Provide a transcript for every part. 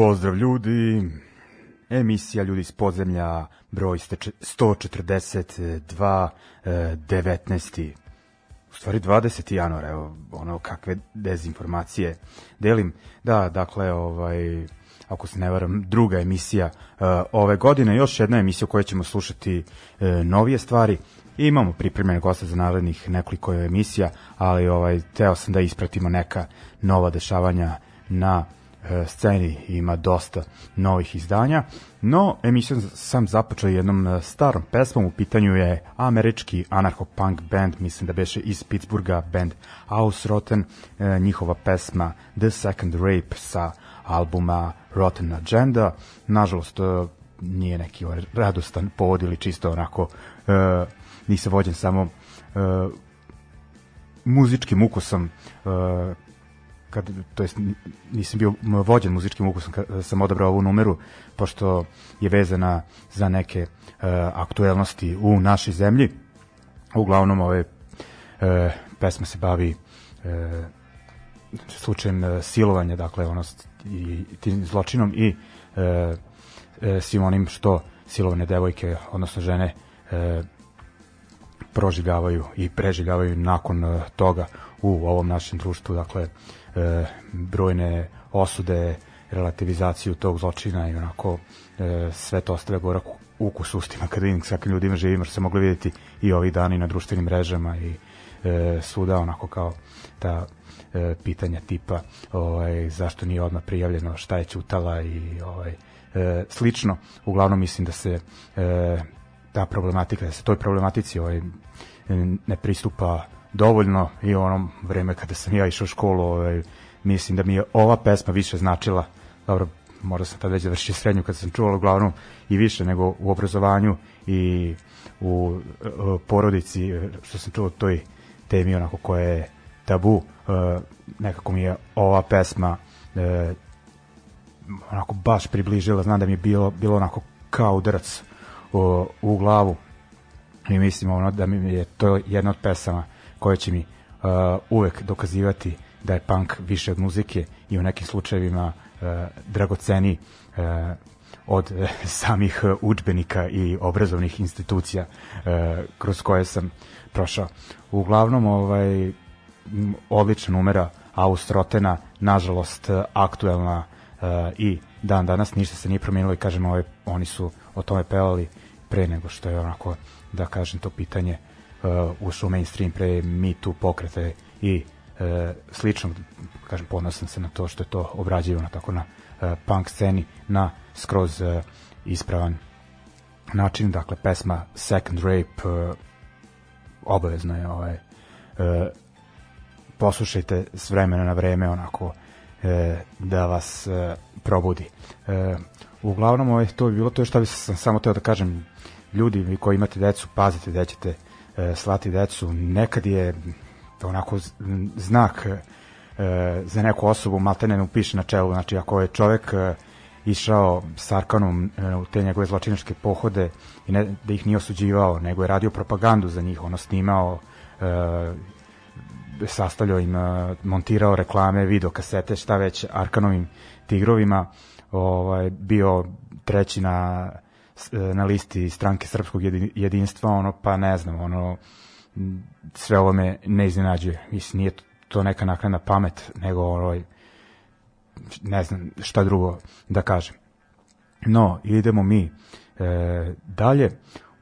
Pozdrav ljudi, emisija Ljudi iz podzemlja, broj ste- 142, e, 19. U stvari 20. januara, evo, ono kakve dezinformacije delim. Da, dakle, ovaj, ako se ne varam, druga emisija e, ove godine, još jedna emisija u kojoj ćemo slušati e, novije stvari. I imamo pripremljene goste za narednih nekoliko emisija, ali ovaj teo sam da ispratimo neka nova dešavanja na e, sceni ima dosta novih izdanja, no emisiju sam započeo jednom e, starom pesmom, u pitanju je američki anarcho-punk band, mislim da beše iz Pittsburgha, band Ausrotten, e, njihova pesma The Second Rape sa albuma Rotten Agenda, nažalost e, nije neki ovaj radostan povod ili čisto onako e, nisam vođen samo e, muzičkim ukusom e, kad to jest nisam bio vođen muzičkim ukusom kad sam odabrao ovu numeru pošto je vezana za neke e, aktuelnosti u našoj zemlji. Uglavnom ove e, pesma se bavi e, slučajem e, silovanja dakle ono i tim zločinom i e, e, svim onim što silovane devojke odnosno žene e, proživljavaju i preživljavaju nakon e, toga u ovom našem društvu, dakle e, brojne osude, relativizaciju tog zločina i onako e, sve to ostavlja gorak ukus ustima kada vidim s kakvim ljudima živimo, što se mogli vidjeti i ovih dana i na društvenim mrežama i e, svuda onako kao ta e, pitanja tipa ovaj, zašto nije odmah prijavljeno, šta je čutala i ovaj, e, slično. Uglavnom mislim da se e, ta problematika, da se toj problematici ovaj, ne pristupa dovoljno i u onom vreme kada sam ja išao u školu ovaj, mislim da mi je ova pesma više značila. Dobro, možda sam tad već završio srednju kad sam čuo uglavnom i više nego u obrazovanju i u e, porodici e, što sam čuo toj temi onako koja je tabu e, nekako mi je ova pesma onako baš približila, znam da mi je bilo, bilo onako kao udarac u, u glavu. I mislim ono da mi je to jedna od pesama koja će mi uh, uvek dokazivati da je punk više od muzike i u nekim slučajevima uh, dragoceni uh, od uh, samih učbenika i obrazovnih institucija uh, kroz koje sam prošao. Uglavnom, ovaj, odlična numera Austrotena, nažalost uh, aktuelna uh, i dan danas ništa se nije promijenilo i kažem ovaj, oni su o tome pevali pre nego što je onako da kažem to pitanje ušao u mainstream pre Me Too pokrete i uh, slično kažem ponosan se na to što je to obrađivano tako na uh, punk sceni na skroz uh, ispravan način dakle pesma Second Rape uh, obavezno je ovaj uh, poslušajte s vremena na vreme onako e, da vas e, probudi. E, uglavnom ovaj, to je bilo to što sam samo teo da kažem ljudi koji imate decu pazite da ćete e, slati decu. Nekad je onako z- m, znak e, za neku osobu maltene mu piše na čelu. Znači ako je čovek e, išao s Arkanom e, u te njegove zločinačke pohode i ne, da ih nije osuđivao nego je radio propagandu za njih. Ono snimao e, sastavljao im, montirao reklame, video kasete, šta već Arkanovim tigrovima, ovaj, bio treći na, na listi stranke srpskog jedi- jedinstva, ono, pa ne znam, ono, sve ovo me ne iznenađuje. Mislim, nije to- neka naknadna pamet, nego ovaj, ne znam šta drugo da kažem. No, idemo mi e, dalje.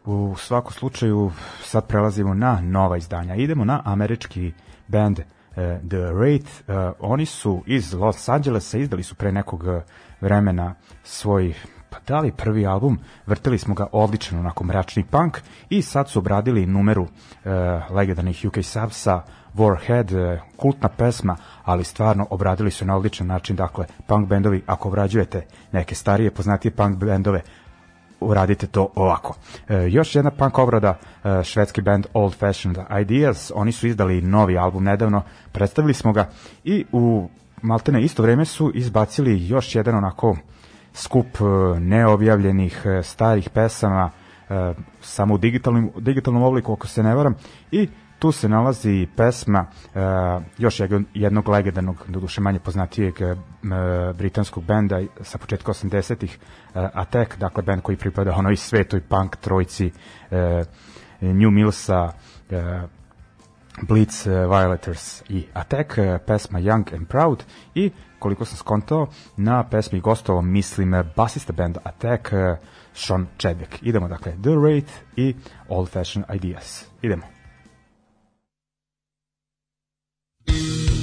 U svakom slučaju sad prelazimo na nova izdanja. Idemo na američki band e, The Wraith. E, oni su iz Los Angelesa, izdali su pre nekog e, vremena svoj pa da li prvi album, vrteli smo ga odličan, onako mračni punk i sad su obradili numeru e, legendarnih UK Subsa Warhead, e, kultna pesma, ali stvarno obradili su na odličan način, dakle, punk bendovi, ako obrađujete neke starije, poznatije punk bendove, uradite to ovako. E, još jedna punk obrada, e, švedski band Old Fashioned Ideas, oni su izdali novi album nedavno, predstavili smo ga i u maltene isto vreme su izbacili još jedan onako skup e, neobjavljenih e, starih pesama e, samo u digitalnom, digitalnom obliku, ako se ne varam, i tu se nalazi pesma uh, još jednog legendarnog, doduše manje poznatijeg uh, britanskog benda sa početka 80-ih, uh, Attack, dakle band koji pripada onoj svetoj punk trojci uh, New Millsa, uh, Blitz, uh, Violators i Attack, uh, pesma Young and Proud i koliko sam skontao, na pesmi gostovao mislim basista benda Attack, uh, Sean Chadwick. Idemo dakle, The Rate i Old Fashioned Ideas. Idemo. future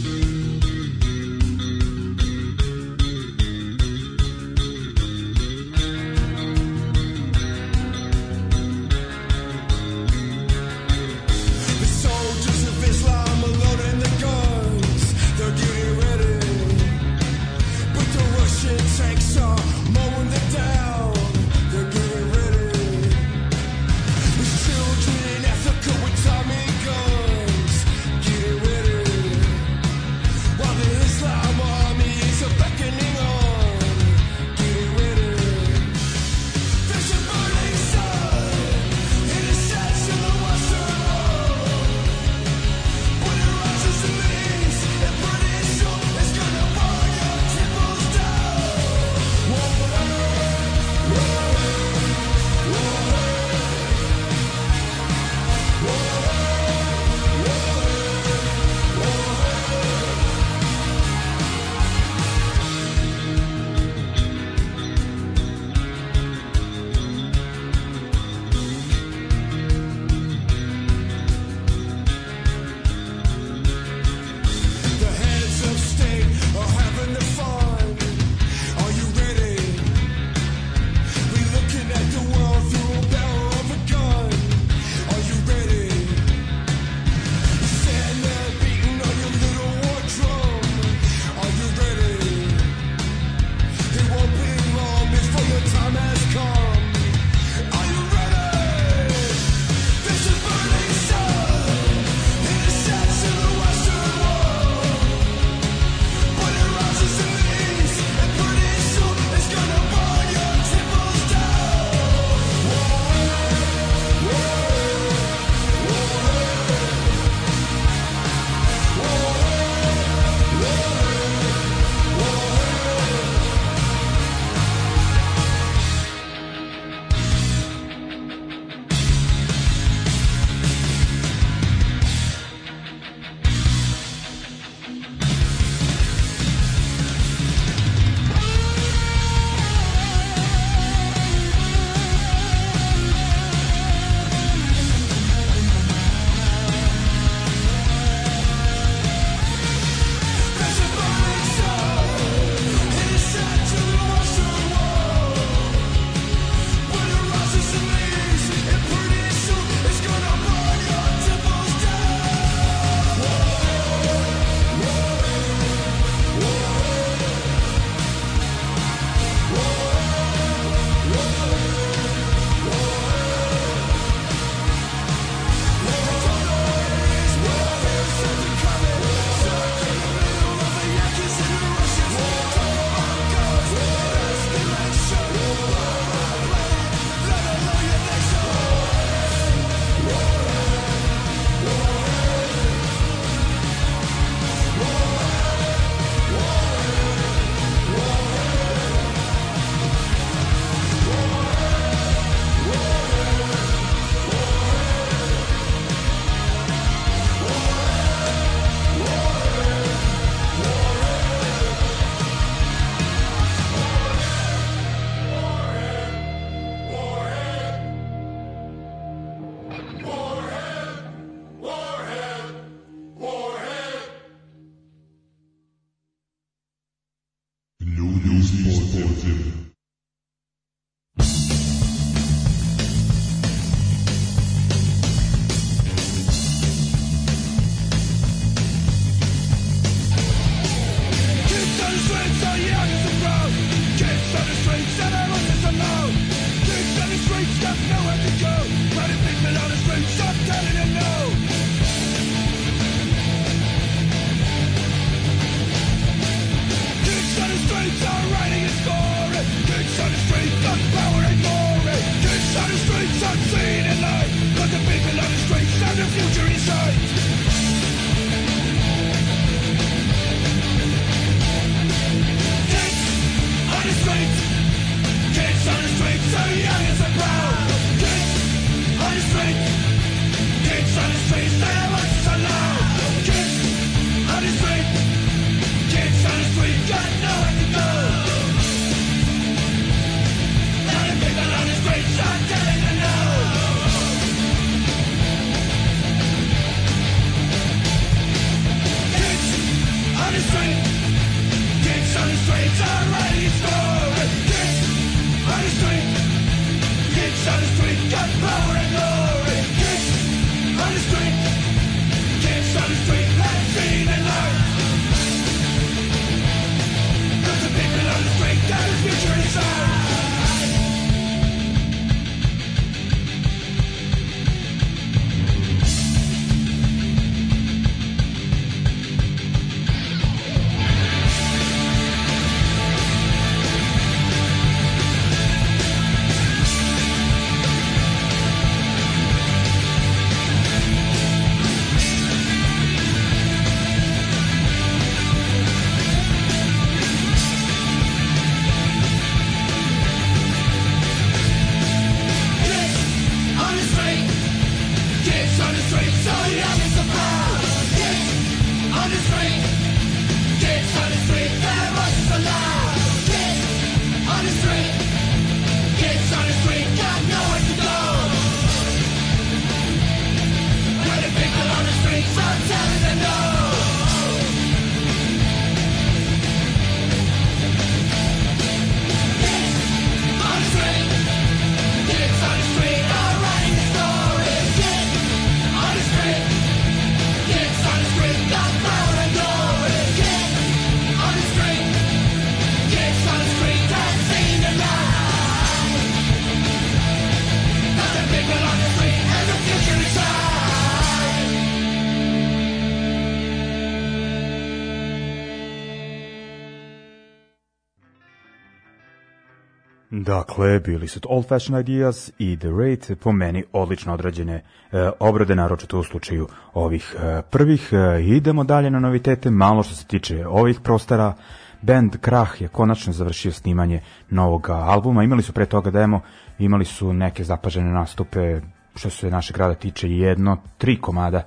Dakle, bili su Old Fashioned Ideas i The Rate, po meni odlično odrađene e, obrade, naročito u slučaju ovih e, prvih. E, idemo dalje na novitete, malo što se tiče ovih prostara. Band Krah je konačno završio snimanje novog albuma, imali su pre toga demo, imali su neke zapažene nastupe, što se naše grada tiče, jedno, tri komada,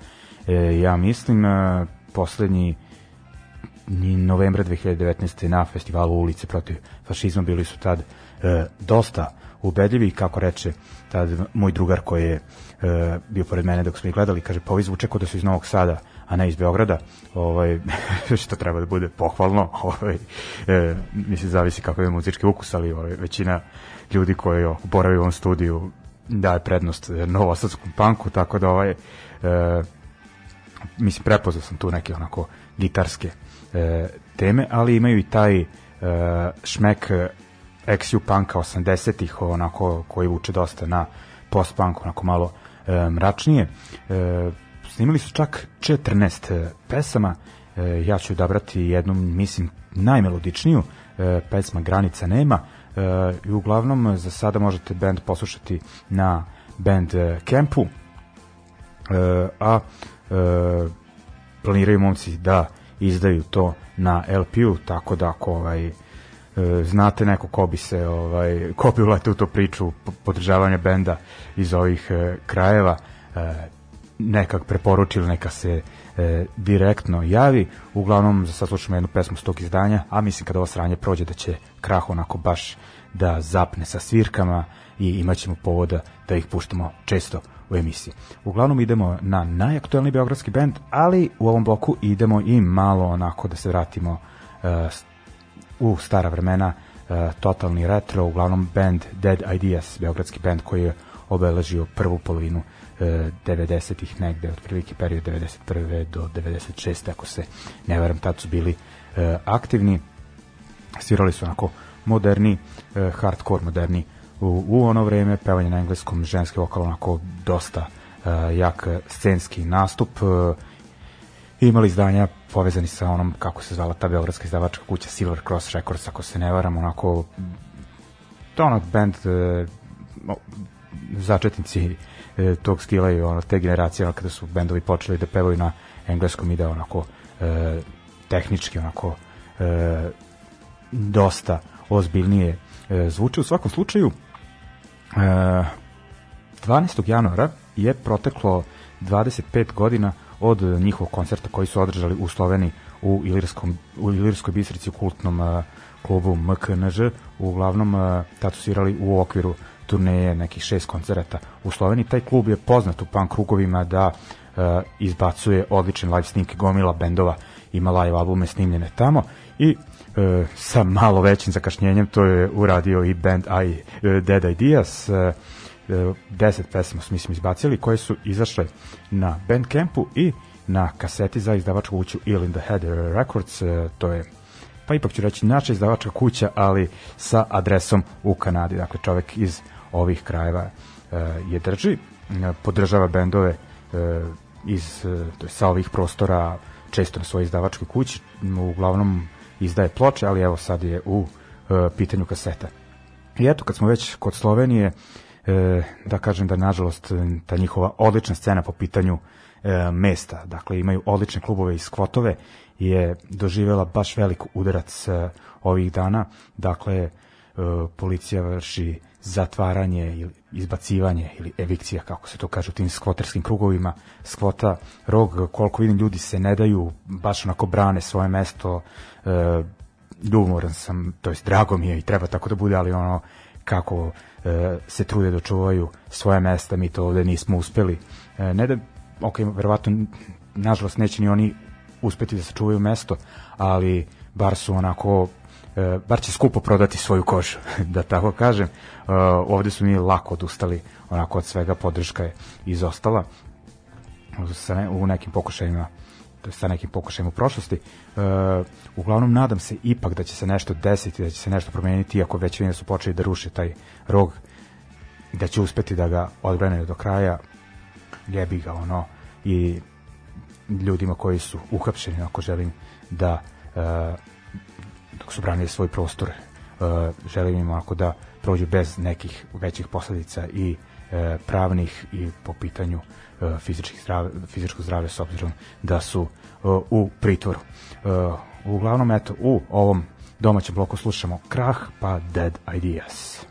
e, ja mislim, e, poslednji novembra 2019. na festivalu ulice protiv fašizma bili su tad e, dosta ubedljivi kako reče tad moj drugar koji je e, bio pored mene dok smo ih gledali kaže pa ovi zvuče da su iz Novog Sada a ne iz Beograda. Ovaj, što treba da bude pohvalno ovaj, e, mislim zavisi kako je muzički ukus ali ovaj, većina ljudi koji boravi u ovom studiju daje prednost e, novosadskom panku tako da ovaj e, mislim prepoznao sam tu neke onako gitarske e, teme, ali imaju i taj e, šmek XU punka 80-ih, onako koji vuče dosta na post-punk, onako malo e, mračnije. E, snimili su čak 14 e, pesama, e, ja ću odabrati jednu, mislim, najmelodičniju, e, pesma Granica nema, e, i uglavnom za sada možete band poslušati na band e, Campu, e, a e, planiraju momci da izdaju to na LP-u, tako da ako ovaj, znate neko ko bi se ovaj ko bi uletio u tu priču podržavanja benda iz ovih e, krajeva e, nekak preporučili neka se e, direktno javi uglavnom za sad slušamo jednu pesmu s tog izdanja a mislim kada ovo sranje prođe da će krah onako baš da zapne sa svirkama i imaćemo povoda da ih puštamo često u emisiji. Uglavnom idemo na najaktuelni beogradski band, ali u ovom bloku idemo i malo onako da se vratimo uh, u stara vremena, uh, totalni retro, uglavnom band Dead Ideas, beogradski band koji je obeležio prvu polovinu uh, 90-ih negde, od prilike period 91. do 96. ako se ne varam, tad su bili uh, aktivni, svirali su onako moderni, hardcore moderni u, u ono vreme pevanje na engleskom ženski vokal onako dosta jak scenski nastup imali izdanja povezani sa onom kako se zvala ta beogradska izdavačka kuća Silver Cross Records ako se ne varam onako to ono band uh, začetnici uh, tog stila i ono, te generacije ono, kada su bendovi počeli da pevaju na engleskom ide onako uh, tehnički onako uh, dosta ozbiljnije uh, zvuče u svakom slučaju 12. januara je proteklo 25 godina od njihovog koncerta koji su održali u Sloveniji u Ilirskom u Ilirskoj biserici u kultnom uh, klubu MKNŽ uglavnom uh, tad su svirali u okviru turneje nekih šest koncerata u Sloveniji. Taj klub je poznat u punk krugovima da uh, izbacuje odlične live snimke gomila bendova. Ima live albume snimljene tamo i e, sa malo većim zakašnjenjem to je uradio i band I, e, Dead Ideas e, deset pesama su mislim izbacili koje su izašle na Bandcampu i na kaseti za izdavačku kuću Ill in the Head Records e, to je pa ipak ću reći naša izdavačka kuća ali sa adresom u Kanadi dakle čovek iz ovih krajeva e, je drži e, podržava bendove e, iz e, to je sa ovih prostora često na svojoj izdavačkoj kući uglavnom izdaje ploče, ali evo sad je u e, pitanju kaseta. I eto, kad smo već kod Slovenije, e, da kažem da nažalost ta njihova odlična scena po pitanju e, mesta, dakle imaju odlične klubove iz Kvotove, je doživela baš velik udarac e, ovih dana, dakle e, policija vrši zatvaranje ili izbacivanje ili evikcija, kako se to kaže u tim skvoterskim krugovima, skvota rog, koliko vidim ljudi se ne daju, baš onako brane svoje mesto, e, ljubomoran sam, to jest drago mi je i treba tako da bude, ali ono kako e, se trude da čuvaju svoje mesta, mi to ovde nismo uspeli. E, ne da, ok, verovatno, nažalost neće ni oni uspeti da sačuvaju mesto, ali bar su onako e, bar će skupo prodati svoju kožu, da tako kažem. Ovde su mi lako odustali, onako od svega podrška je izostala u nekim pokušajima sa nekim pokušajem u prošlosti. E, uglavnom nadam se ipak da će se nešto desiti, da će se nešto promeniti, iako već vidim da su počeli da ruše taj rog, da će uspeti da ga odbrane do kraja, jebi ga ono, i ljudima koji su uhapšeni, ako želim da e, dok su branili svoj prostor želim im ako da prođu bez nekih većih posledica i e, pravnih i po pitanju e, fizičkih zdrave, fizičkog zdravlja s obzirom da su e, u pritvoru. E, uglavnom, eto, u ovom domaćem bloku slušamo Krah pa Dead Ideas.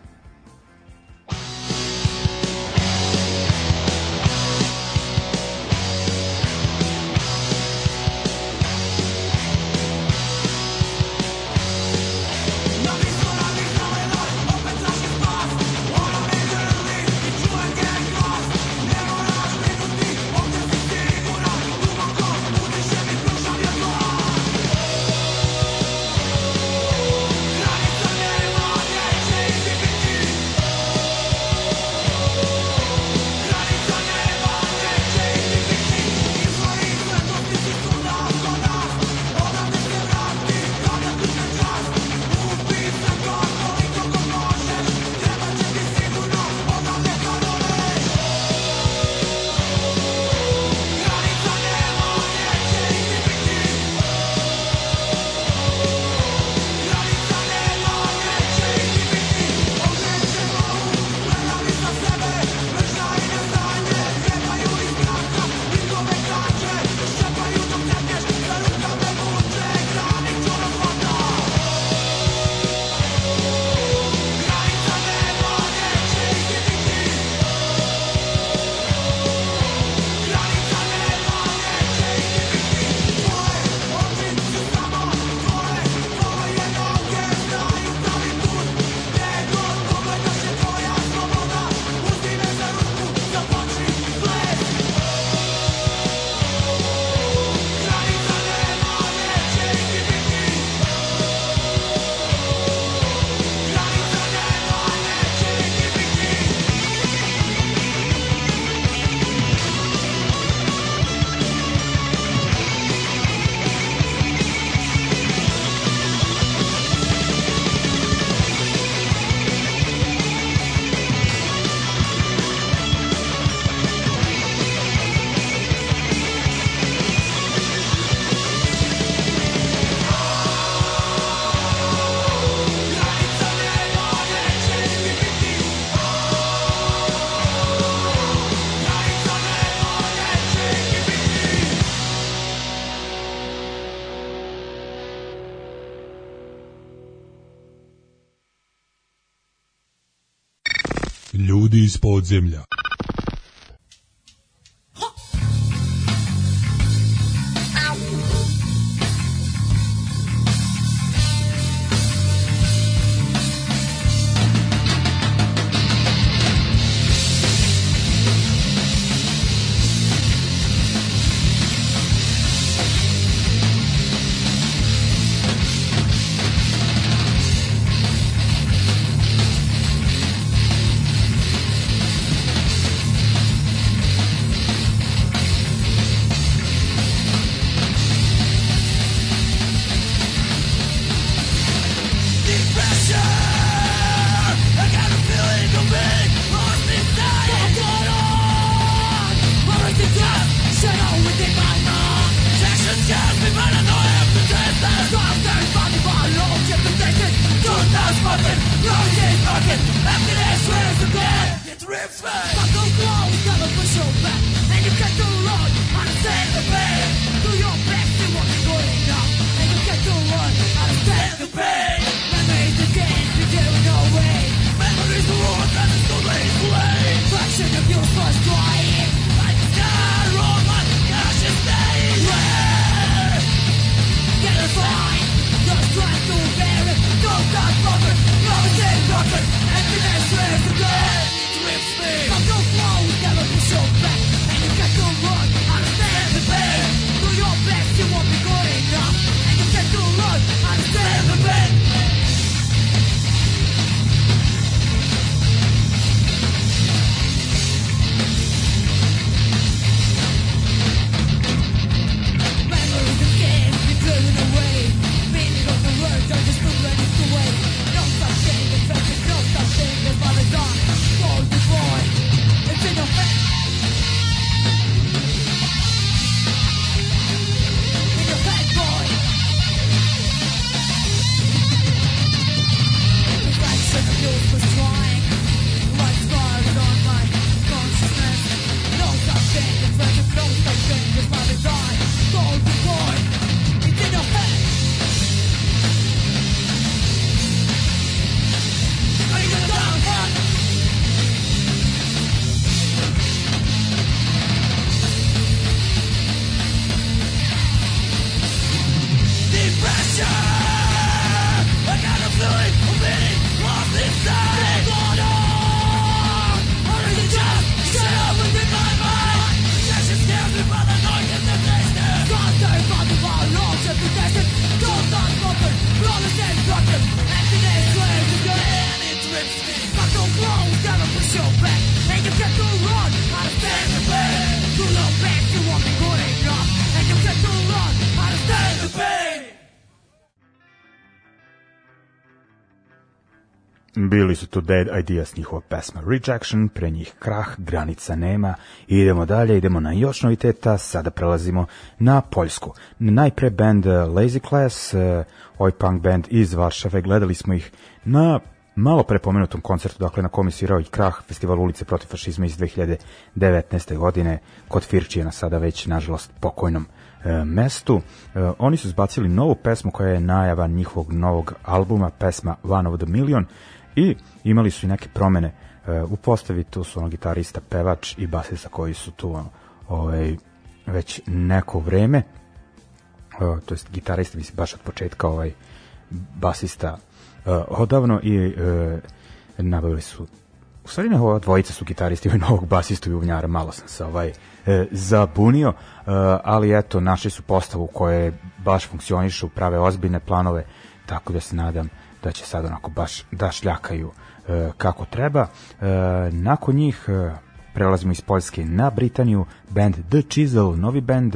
Bili su to Dead Ideas, njihova pesma Rejection, pre njih krah, granica nema. Idemo dalje, idemo na još noviteta, sada prelazimo na Poljsku. Najpre band eh, Lazy Class, eh, ovaj punk band iz Varšave, gledali smo ih na malo pre pomenutom koncertu, dakle na kom je svirao i krah festival ulice protiv fašizma iz 2019. godine kod Firčijena, sada već nažalost pokojnom e, mestu. Oni su zbacili novu pesmu koja je najava njihovog novog albuma, pesma One of the Million i imali su i neke promene e, u postavi, tu su ono gitarista, pevač i basista koji su tu ono, ovaj, već neko vreme, uh, to jest gitarista, mislim, baš od početka ovaj basista uh, odavno i nabavili su u stvari ne, ova dvojica su gitaristi ovaj novog basistu i uvnjara, malo sam se ovaj e, zabunio, e, ali eto, našli su postavu koje baš funkcionišu, prave ozbiljne planove, tako da se nadam da će sad onako baš da šljakaju e, kako treba. E, nakon njih e, prelazimo iz Poljske na Britaniju, band The Chisel, novi band,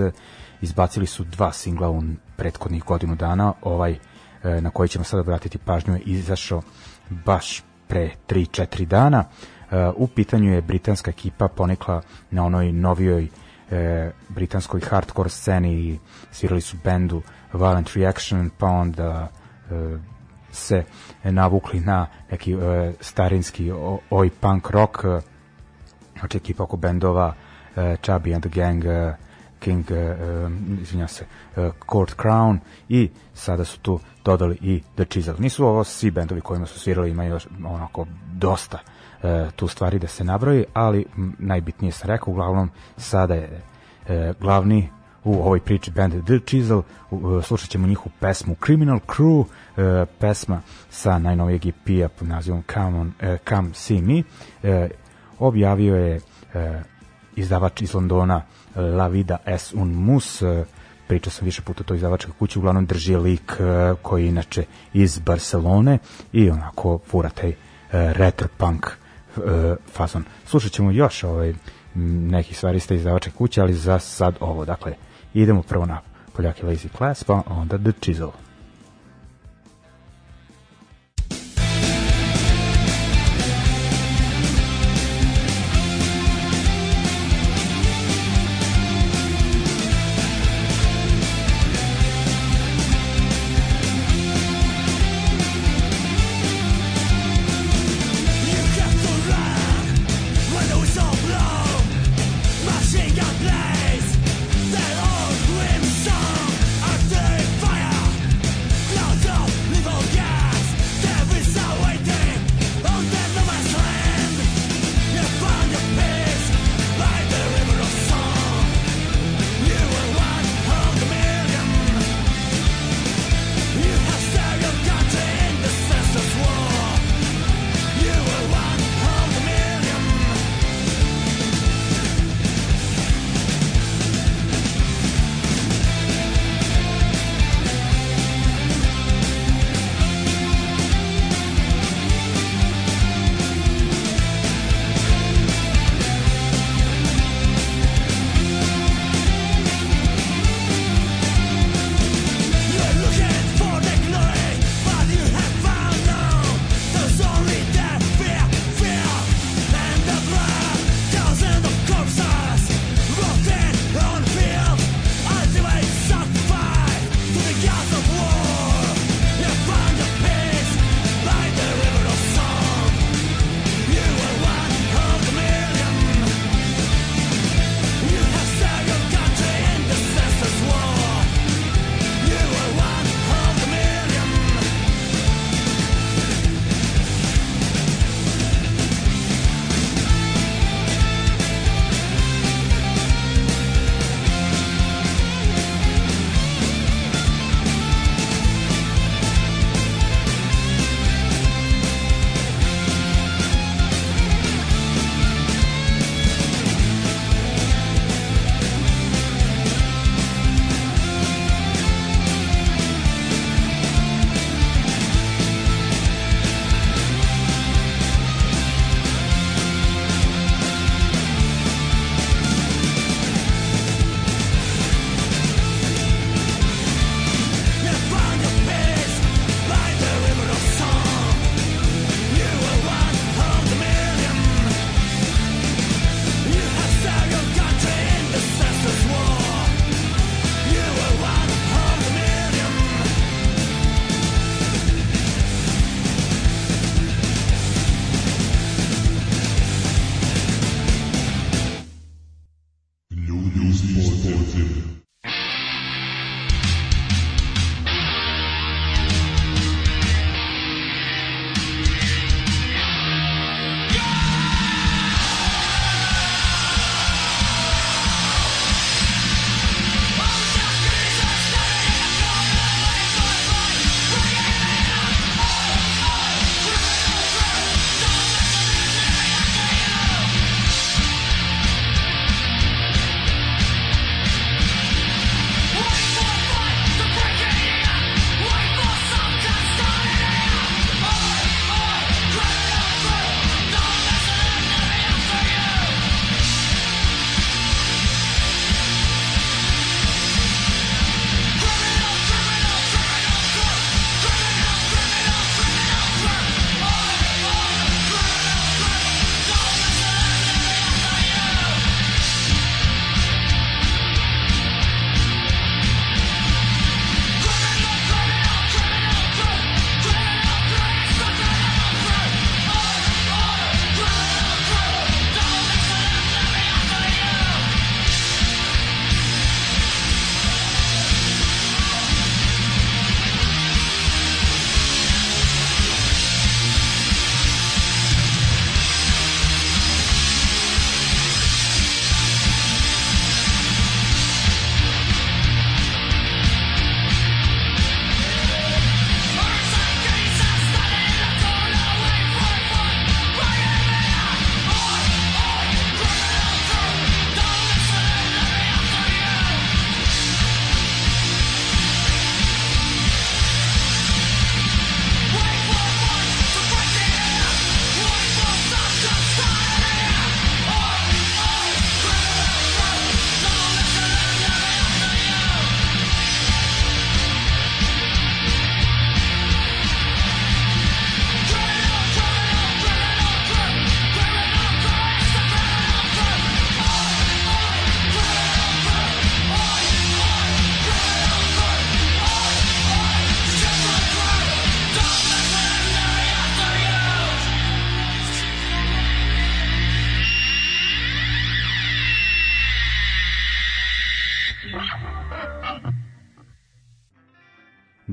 izbacili su dva singla u prethodnih godinu dana, ovaj e, na koji ćemo sada vratiti pažnju je izašao baš pre 3-4 dana. E, u pitanju je britanska ekipa ponikla na onoj novijoj e, britanskoj hardcore sceni i svirali su bendu Violent Reaction, pa onda e, se navukli na neki e, starinski oj punk rock e, znači ekipa oko bendova e, Chubby and the Gang e, King, e, izvinja se, e, Court Crown i sada su tu dodali i The Chisel. Nisu ovo svi bendovi kojima su svirali, imaju još onako dosta e, tu stvari da se nabroji, ali m, najbitnije sam rekao, uglavnom sada je e, glavni u ovoj priči band The Chisel, slušat ćemo njihovu pesmu Criminal Crew, e, pesma sa najnovijeg EP-a pod nazivom Come, on, e, Come See Me, e, objavio je izdavač iz Londona La Vida es un Mus, pričao sam više puta o toj izdavačkoj kući, uglavnom drži lik koji je inače iz Barcelone i onako fura taj retro punk fazon. Slušat ćemo još ovaj, nekih stvari iz te izdavačke kuće, ali za sad ovo, dakle, idemo prvo na Poljake Lazy Class, pa onda The Chisel.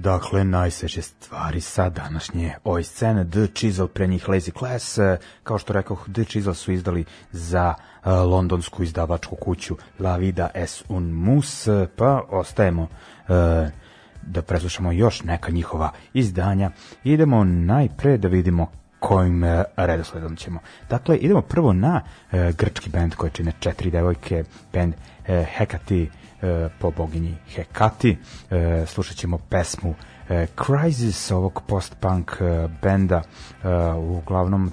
Dakle, najsveže stvari sa današnje ove scene, The Chisel, pre njih Lazy Class, kao što rekao, The Chisel su izdali za e, londonsku izdavačku kuću La Vida es un Mus, pa ostajemo e, da preslušamo još neka njihova izdanja. Idemo najpre da vidimo kojim e, redosledom ćemo. Dakle, idemo prvo na grčki band koji čine četiri devojke, band Hekati e, po boginji Hekati. E, slušat ćemo pesmu e, Crisis ovog post-punk e, benda, e, uglavnom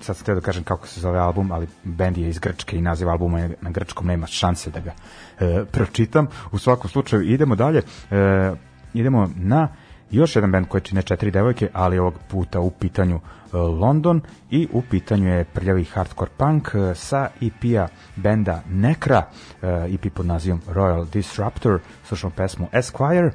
sad sam teo da kažem kako se zove album, ali bend je iz Grčke i naziv albuma je na grčkom, nema šanse da ga e, pročitam. U svakom slučaju idemo dalje, e, idemo na još jedan band koji čine četiri devojke, ali ovog puta u pitanju e, London i u pitanju je prljavi hardcore punk e, sa EP-a benda Nekra, e, EP pod nazivom Royal Disruptor, slušamo pesmu Esquire,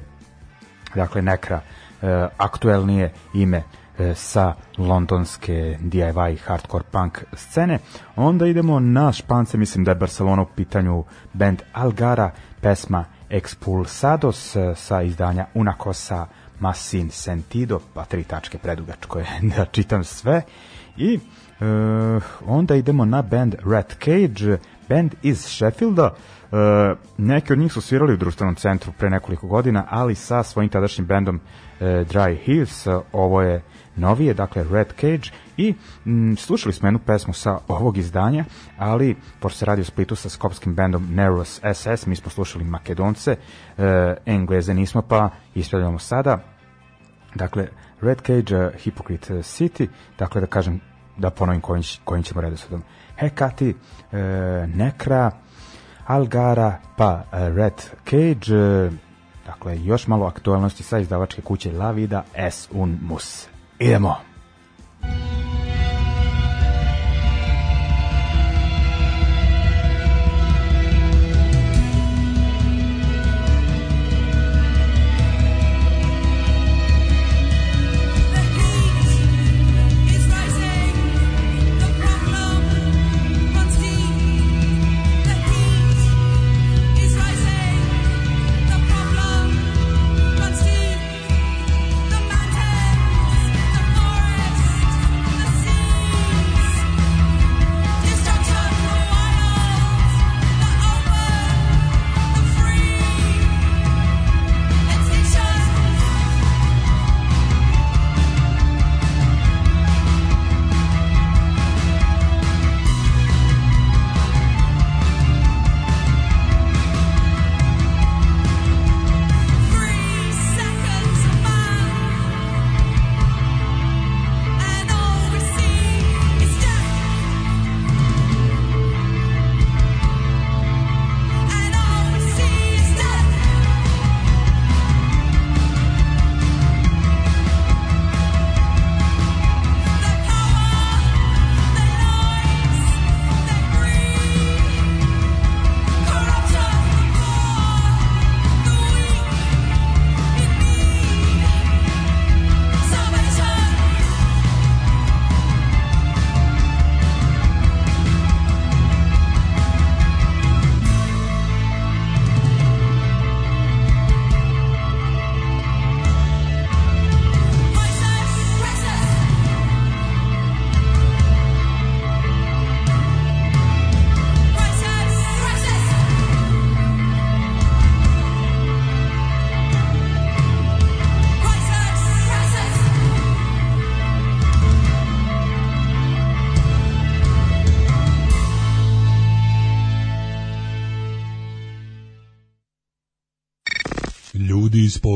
dakle Nekra e, aktuelnije ime e, sa londonske DIY hardcore punk scene. Onda idemo na Špance, mislim da je Barcelona u pitanju band Algara, pesma Expulsados e, sa izdanja Una Cosa Masin Sentido, pa tri tačke predugačko je da čitam sve. I e, onda idemo na band Rat Cage, band iz Sheffielda. E, neki od njih su svirali u društvenom centru pre nekoliko godina, ali sa svojim tadašnjim bendom e, Dry Heels, e, ovo je novije, dakle Red Cage i m, slušali smo jednu pesmu sa ovog izdanja, ali pošto se radi o Splitu sa skopskim bendom Neros SS, mi smo slušali Makedonce, e, Engleze nismo, pa ispravljamo sada. Dakle, Red Cage, uh, Hypocrite City, dakle da kažem, da ponovim kojim, kojim ćemo redosledom. Hekati, e, Nekra, Algara, pa Red Cage, dakle još malo aktualnosti sa izdavačke kuće La Vida es un mus. Idemo!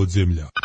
Podzemlja.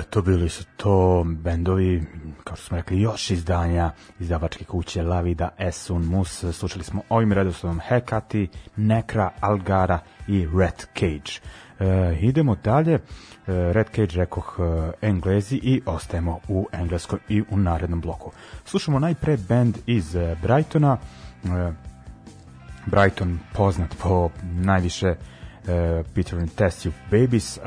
Eto, bili su to bendovi, kao što smo rekli, još izdanja izdavačke kuće Lavida Esun Mus. Slušali smo ovim redoslovom Hekati, Nekra, Algara i Red Cage. E, idemo dalje. E, Red Cage rekoh e, Englezi i ostajemo u engleskom i u narednom bloku. Slušamo najpre band iz e, Brightona. E, Brighton poznat po najviše e, Peter and You Babies, e,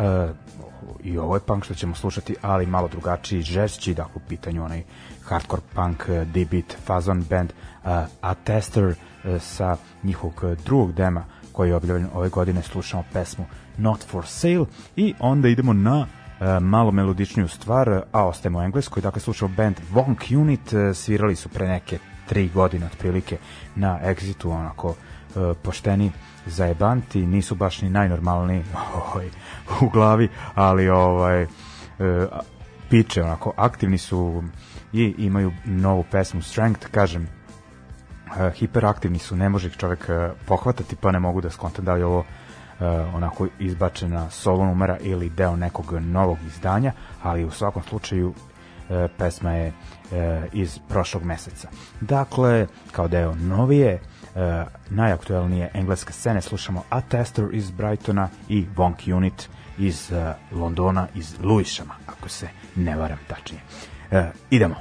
i ovo je punk što ćemo slušati, ali malo drugačiji, žešći, dakle u pitanju onaj hardcore punk, uh, D-beat, fazon band, uh, a Tester uh, sa njihovog drugog dema koji je objavljen ove godine, slušamo pesmu Not For Sale i onda idemo na malo melodičniju stvar, a ostajemo u engleskoj, dakle slušamo band Wonk Unit, svirali su pre neke tri godine otprilike na Exitu, onako uh, pošteni zajebanti, nisu baš ni najnormalniji ovaj, u glavi, ali ovaj e, piče onako aktivni su i imaju novu pesmu Strength, kažem e, hiperaktivni su, ne može ih čovek e, pohvatati, pa ne mogu da skontam da li ovo e, onako izbačena solo numera ili deo nekog novog izdanja, ali u svakom slučaju e, pesma je e, iz prošlog meseca. Dakle, kao deo novije, e, najaktuelnije engleske scene slušamo A Tester iz Brightona i Wonk Unit iz e, Londona, iz Lewishama, ako se ne varam tačnije. E, idemo.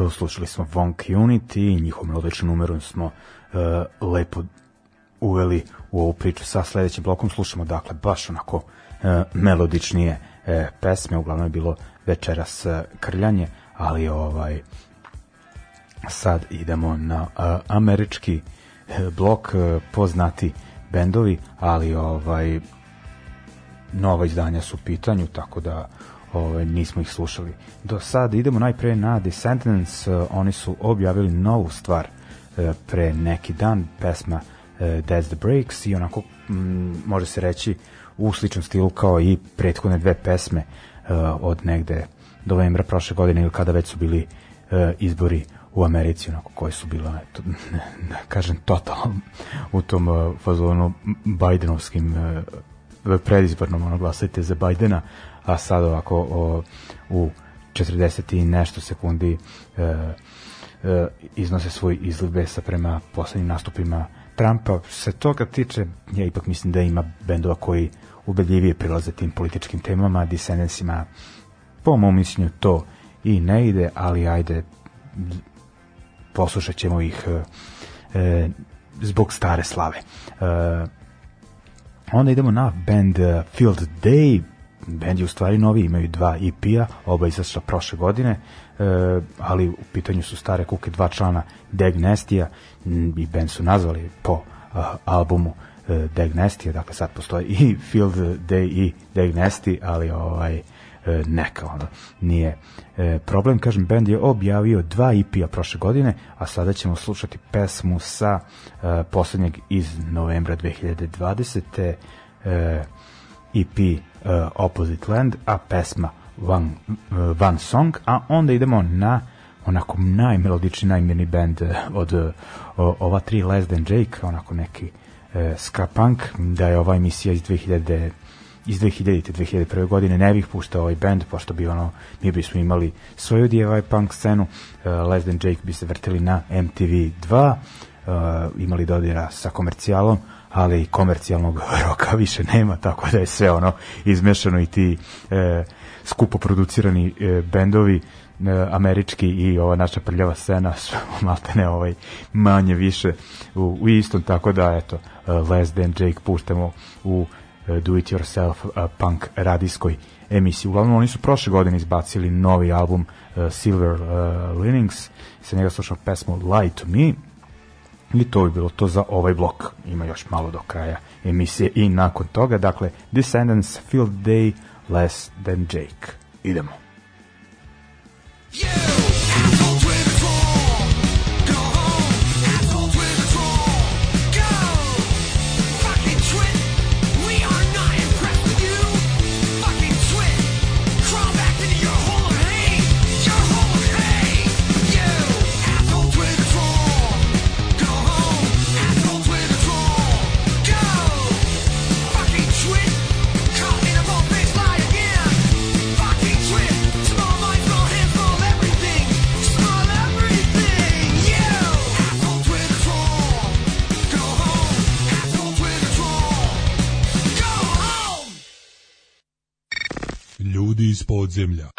Eto, slušali smo Vonk Unity i njihov melodičan numerom smo e, lepo uveli u ovu priču sa sledećim blokom. Slušamo, dakle, baš onako e, melodičnije e, pesme, uglavnom je bilo večeras e, krljanje, ali ovaj sad idemo na a, američki e, blok e, poznati bendovi, ali ovaj nova izdanja su u pitanju, tako da ovaj, nismo ih slušali. Do sada idemo najpre na Descendants, eh, oni su objavili novu stvar eh, pre neki dan, pesma That's the Breaks i onako mm, može se reći u sličnom stilu kao i prethodne dve pesme eh, od negde novembra prošle godine ili kada već su bili izbori u Americi, onako koji su bila, eto, da kažem, totalno u tom uh, fazonu Bidenovskim uh, predizbornom, ono, glasajte za Bajdena, a sad ovako o, u 40 i nešto sekundi uh, uh, iznose svoj izliv besa prema poslednjim nastupima Trumpa. Se toga tiče, ja ipak mislim da ima bendova koji ubedljivije prilaze tim političkim temama, Descendantsima, po mom mišljenju to i ne ide, ali ajde, poslušat ćemo ih e, e, zbog stare slave. E, onda idemo na band e, Field Day, band je u stvari novi, imaju dva EP-a, oba izašla prošle godine, e, ali u pitanju su stare kuke, dva člana Dag Nestija i band su nazvali po a, albumu e, Dag Nestija, dakle sad postoji i Field Day i Dag Nesti, ali ovaj e, neka ono nije e, problem kažem bend je objavio dva EP-a prošle godine a sada ćemo slušati pesmu sa e, poslednjeg iz novembra 2020. E, EP Opposite Land a pesma One, One Song a onda idemo na onako najmelodični najmirni band e, od ova tri Less Than Jake onako neki e, ska punk da je ova emisija iz 2000 iz 2000. 2001. godine ne bih puštao ovaj band, pošto bi ono, mi bismo imali svoju DIY punk scenu, uh, Less Than Jake bi se vrteli na MTV 2, uh, imali dodira sa komercijalom, ali komercijalnog roka više nema, tako da je sve ono izmešano i ti e, skupo producirani e, bendovi e, američki i ova naša prljava scena su maltene ovaj manje više u, u istom, tako da eto uh, Less Than Jake puštamo u uh, do it yourself uh, punk radijskoj emisiji. Uglavnom oni su prošle godine izbacili novi album Silver Linings sa njega slušao pesmu Lie to Me i to bi bilo to za ovaj blok. Ima još malo do kraja emisije i nakon toga, dakle Descendants, Field Day, Less Than Jake. Idemo. You iz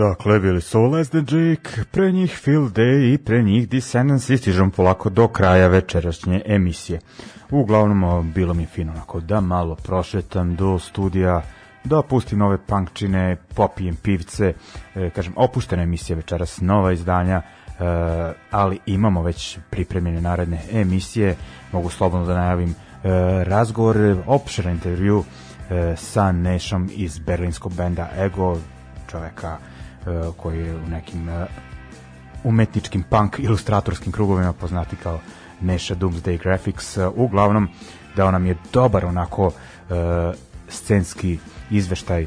Dakle, bili su Les the Jake, pre njih Phil Day i pre njih Descendants i stižemo polako do kraja večerašnje emisije. Uglavnom, bilo mi fino onako da malo prošetam do studija, da pustim nove punkčine, popijem pivce, e, kažem, opuštena emisija večeras, nova izdanja, e, ali imamo već pripremljene naredne emisije, mogu slobodno da najavim e, razgovor, opširan intervju e, sa Nešom iz berlinskog benda Ego, čoveka koji je u nekim e, umetničkim punk ilustratorskim krugovima poznati kao Neša Doomsday Graphics. E, Uglavnom, dao nam je dobar onako e, scenski izveštaj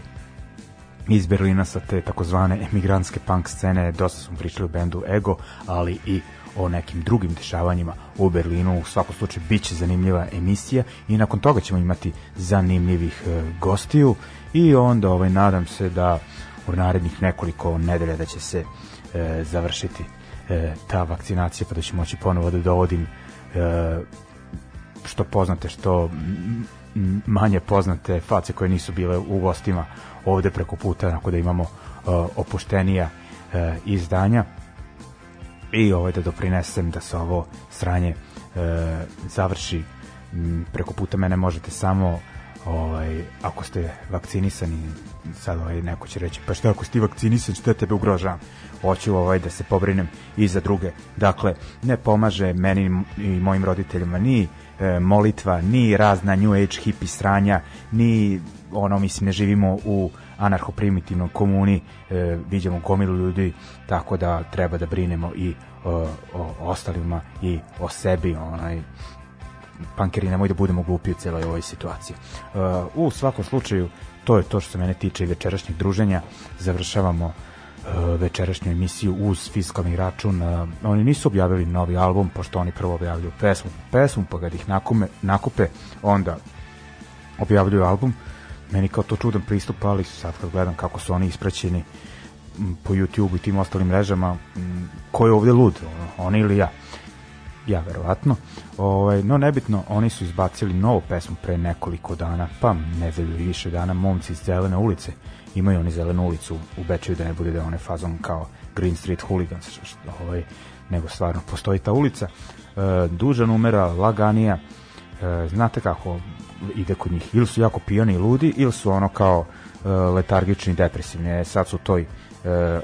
iz Berlina sa te takozvane emigrantske punk scene, dosta smo pričali o bendu Ego, ali i o nekim drugim dešavanjima u Berlinu. U svakom slučaju bit će zanimljiva emisija i nakon toga ćemo imati zanimljivih e, gostiju i onda ovaj, nadam se da u narednih nekoliko nedelja da će se e, završiti e, ta vakcinacija pa da ću moći ponovo da dovodim e, što poznate što manje poznate face koje nisu bile u gostima ovde preko puta onako da imamo e, opuštenija e, izdanja. I ovaj da doprinesem da se ovo sranje e, završi. Preko puta mene možete samo ovaj ako ste vakcinisani sad ovaj neko će reći pa šta ako si ti vakcinisan šta tebe ugrožavam hoću ovaj da se pobrinem i za druge dakle ne pomaže meni i mojim roditeljima ni e, molitva ni razna new age hippie sranja ni ono mislim ne živimo u anarcho-primitivnom komuni e, viđamo gomilu ljudi tako da treba da brinemo i o, o ostalima i o sebi onaj pankeri nemoj da budemo glupi u celoj ovoj situaciji. Uh, u svakom slučaju, to je to što se mene tiče i večerašnjeg druženja. Završavamo uh, večerašnju emisiju uz fiskalni račun. Uh, oni nisu objavili novi album, pošto oni prvo objavljuju pesmu pesmu, pa kad ih nakume, nakupe, onda objavljuju album. Meni kao to čudan pristup, ali sad kad gledam kako su oni ispraćeni po YouTube i tim ostalim mrežama, ko je ovde lud, ono, oni ili ja? Ja verovatno. Ovaj, no nebitno, oni su izbacili novu pesmu pre nekoliko dana, pa nedelju i više dana, momci iz Zelene ulice. Imaju oni Zelenu ulicu u Bečeju da ne bude da one fazon kao Green Street Hooligans, š- š- ovaj, nego stvarno postoji ta ulica. E, duža numera, laganija, e, znate kako ide kod njih, ili su jako pijani i ludi, ili su ono kao e, letargični depresivni, e, sad su toj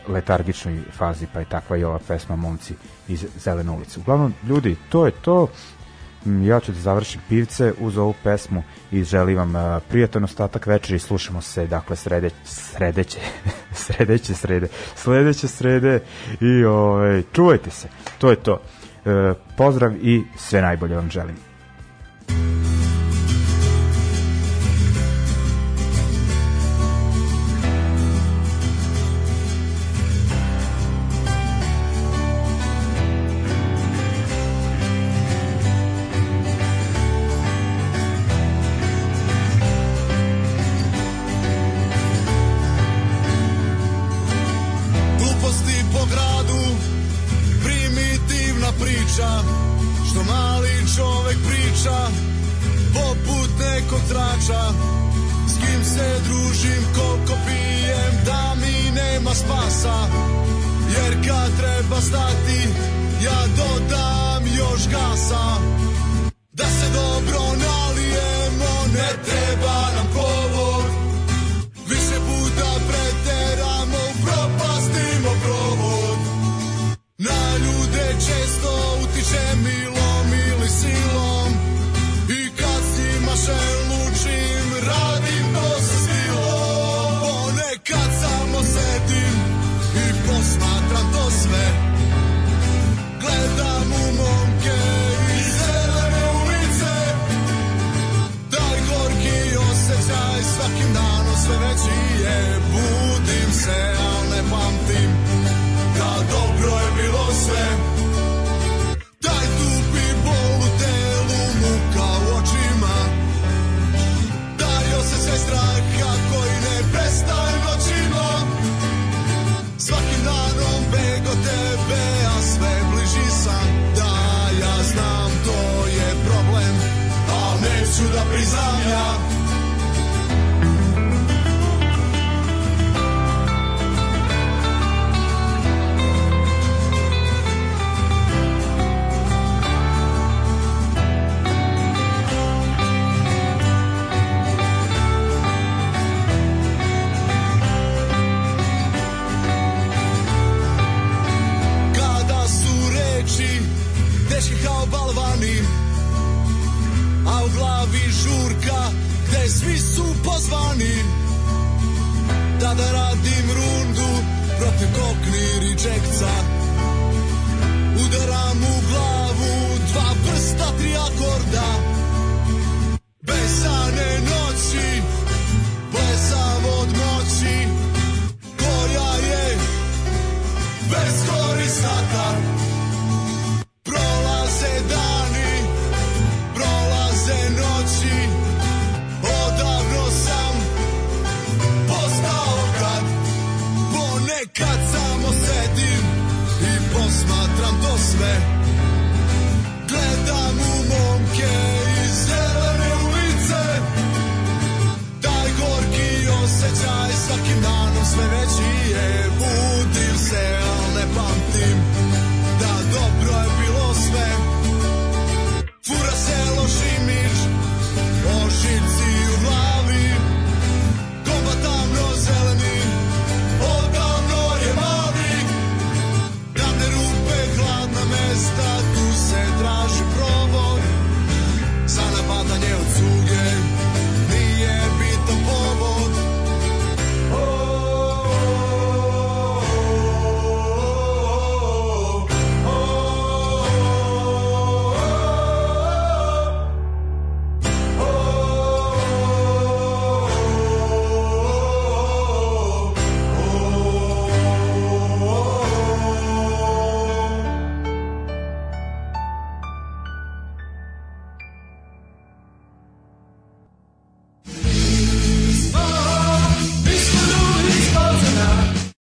letargičnoj fazi, pa je takva i ova pesma Momci iz Zelene ulice. Uglavnom, ljudi, to je to. Mm, Ja ću da završim pivce uz ovu pesmu i želim vam uh, prijatan ostatak večeri i slušamo se, dakle, srede, sredeće, sredeće srede, sledeće srede i ovaj, čuvajte se. To je to. E, pozdrav i sve najbolje vam želim.